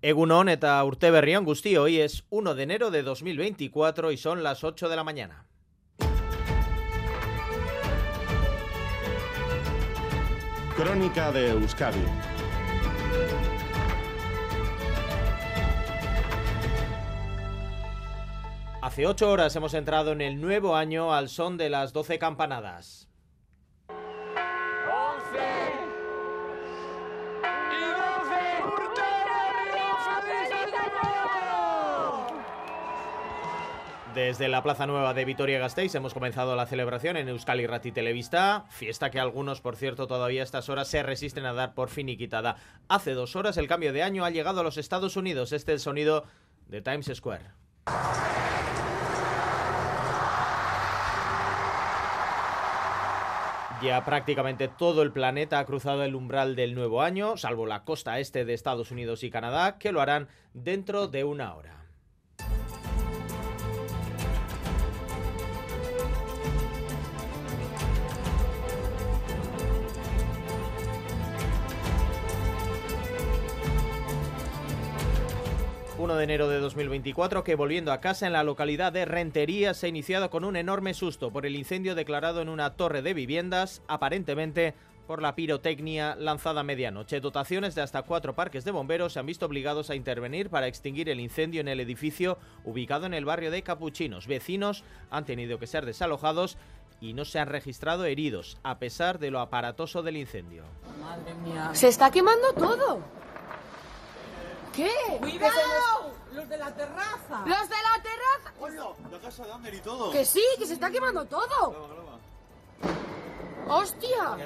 Egunon eta urte berrión guzti, hoy es 1 de enero de 2024 y son las 8 de la mañana. Crónica de Euskadi Hace ocho horas hemos entrado en el nuevo año al son de las 12 campanadas. Desde la Plaza Nueva de Vitoria-Gasteiz hemos comenzado la celebración en Euskal Irrati Televista, fiesta que algunos, por cierto, todavía a estas horas se resisten a dar por finiquitada. Hace dos horas el cambio de año ha llegado a los Estados Unidos. Este es el sonido de Times Square. Ya prácticamente todo el planeta ha cruzado el umbral del nuevo año, salvo la costa este de Estados Unidos y Canadá, que lo harán dentro de una hora. De enero de 2024 que volviendo a casa en la localidad de Rentería se ha iniciado con un enorme susto por el incendio declarado en una torre de viviendas, aparentemente por la pirotecnia lanzada a medianoche. Dotaciones de hasta cuatro parques de bomberos se han visto obligados a intervenir para extinguir el incendio en el edificio ubicado en el barrio de Capuchinos. Vecinos han tenido que ser desalojados y no se han registrado heridos, a pesar de lo aparatoso del incendio. Se está quemando todo. ¿Qué? ¡Cuidado! ¡Los de la terraza! ¡Los de la terraza! ¡Hola! La casa de Ander y todo. Que sí, que se está quemando todo. ¡Hostia!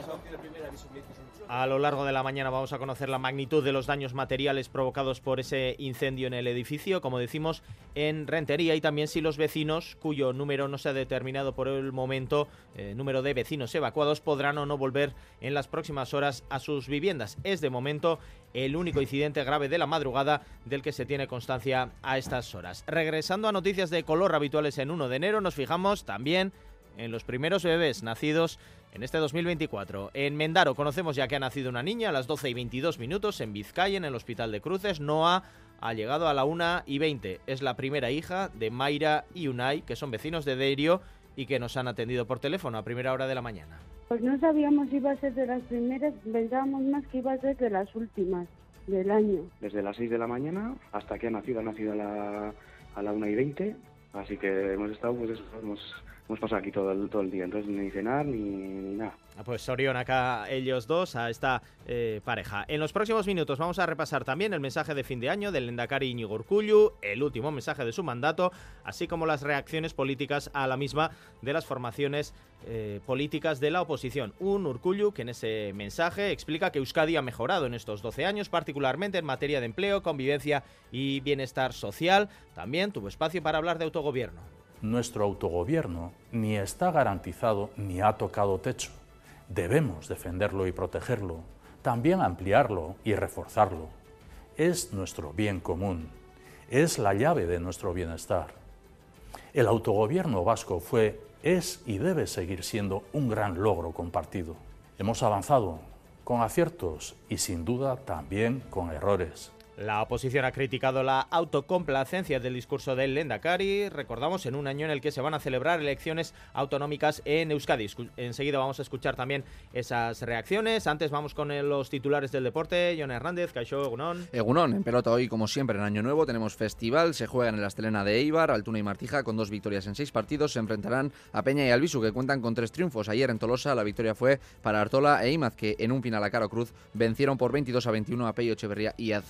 A lo largo de la mañana vamos a conocer la magnitud de los daños materiales provocados por ese incendio en el edificio, como decimos, en Rentería y también si los vecinos, cuyo número no se ha determinado por el momento, eh, número de vecinos evacuados, podrán o no volver en las próximas horas a sus viviendas. Es de momento el único incidente grave de la madrugada del que se tiene constancia a estas horas. Regresando a noticias de color habituales en 1 de enero, nos fijamos también en los primeros bebés nacidos en este 2024. En Mendaro conocemos ya que ha nacido una niña a las 12 y 22 minutos en Vizcaya, en el Hospital de Cruces. Noah ha llegado a la 1 y 20. Es la primera hija de Mayra y Unai, que son vecinos de Deirio y que nos han atendido por teléfono a primera hora de la mañana. Pues no sabíamos si iba a ser de las primeras, pensábamos más que iba a ser de las últimas del año. Desde las 6 de la mañana hasta que ha nacido, ha nacido a la, a la 1 y 20, así que hemos estado, pues eso, hemos hemos pasado aquí todo el, día, entonces ni cenar ni, nada. Ah, pues Sorión acá ellos dos, a esta eh, pareja. En los próximos minutos vamos a repasar también el mensaje de fin de año del Lendakari Iñigo Urkullu, el último mensaje de su mandato, así como las reacciones políticas a la misma de las formaciones eh, políticas de la oposición. Un Urkullu que en ese mensaje explica que Euskadi ha mejorado en estos 12 años, particularmente en materia de empleo, convivencia y bienestar social. También tuvo espacio para hablar de autogobierno nuestro autogobierno ni está garantizado ni ha tocado techo. Debemos defenderlo y protegerlo, también ampliarlo y reforzarlo. Es nuestro bien común, es la llave de nuestro bienestar. El autogobierno vasco fue, es y debe seguir siendo un gran logro compartido. Hemos avanzado con aciertos y sin duda también con errores. La oposición ha criticado la autocomplacencia del discurso del Lendakari, recordamos, en un año en el que se van a celebrar elecciones autonómicas en Euskadi. Enseguida vamos a escuchar también esas reacciones. Antes vamos con los titulares del deporte. John Hernández, Caixó, Egunon. Egunon, en pelota hoy, como siempre, en Año Nuevo tenemos festival. Se juega en la Estelena de Eibar, Altuna y Martija, con dos victorias en seis partidos. Se enfrentarán a Peña y Albisu, que cuentan con tres triunfos. Ayer en Tolosa la victoria fue para Artola e Imaz, que en un final a Caro Cruz vencieron por 22 a 21 a Peyo Echeverría y a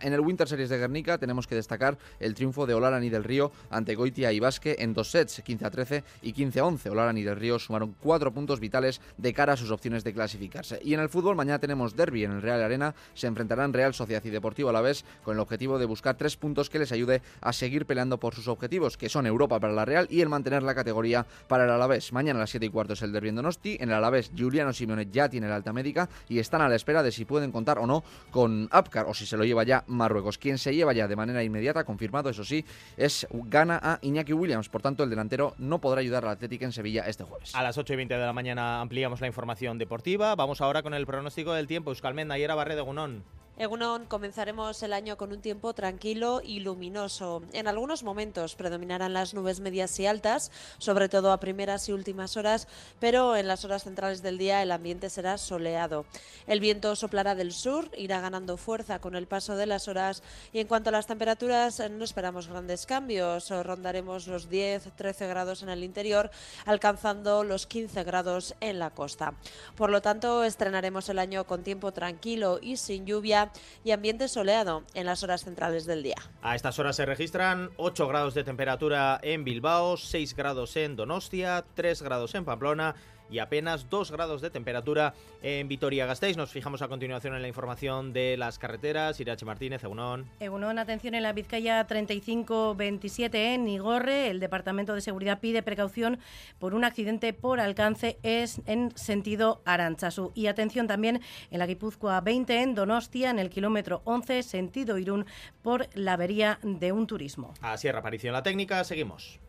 En el Winter Series de Guernica tenemos que destacar el triunfo de Olarani del Río ante Goitia y Basque en dos sets, 15 a 13 y 15 a 11. Olarani del Río sumaron cuatro puntos vitales de cara a sus opciones de clasificarse. Y en el fútbol mañana tenemos derby en el Real Arena. Se enfrentarán Real Sociedad y Deportivo a la vez con el objetivo de buscar tres puntos que les ayude a seguir peleando por sus objetivos, que son Europa para la Real y el mantener la categoría para el Alavés. Mañana a las 7 y cuarto es el derby en Donosti. En el Alavés, Juliano Simeone ya tiene la alta médica y están a la espera de si pueden contar o no con Apcar o si se lo lleva ya Marruecos. Quien se lleva ya de manera inmediata, confirmado, eso sí, es gana a Iñaki Williams. Por tanto, el delantero no podrá ayudar al Atlético en Sevilla este jueves. A las 8 y 20 de la mañana ampliamos la información deportiva. Vamos ahora con el pronóstico del tiempo. Euskalmen, Nayera Barredo, Gunón. Egunon, comenzaremos el año con un tiempo tranquilo y luminoso. En algunos momentos predominarán las nubes medias y altas, sobre todo a primeras y últimas horas, pero en las horas centrales del día el ambiente será soleado. El viento soplará del sur, irá ganando fuerza con el paso de las horas y en cuanto a las temperaturas no esperamos grandes cambios. Rondaremos los 10-13 grados en el interior, alcanzando los 15 grados en la costa. Por lo tanto, estrenaremos el año con tiempo tranquilo y sin lluvia y ambiente soleado en las horas centrales del día. A estas horas se registran 8 grados de temperatura en Bilbao, 6 grados en Donostia, 3 grados en Pamplona y apenas 2 grados de temperatura en Vitoria-Gasteiz. Nos fijamos a continuación en la información de las carreteras. Irache Martínez, Egunon. Egunon, atención en la Vizcaya 3527 en Igorre. El Departamento de Seguridad pide precaución por un accidente por alcance es en sentido Aranchasu. Y atención también en la Guipúzcoa 20 en Donostia, en el kilómetro 11, sentido Irún, por la avería de un turismo. Así es, aparición la técnica. Seguimos.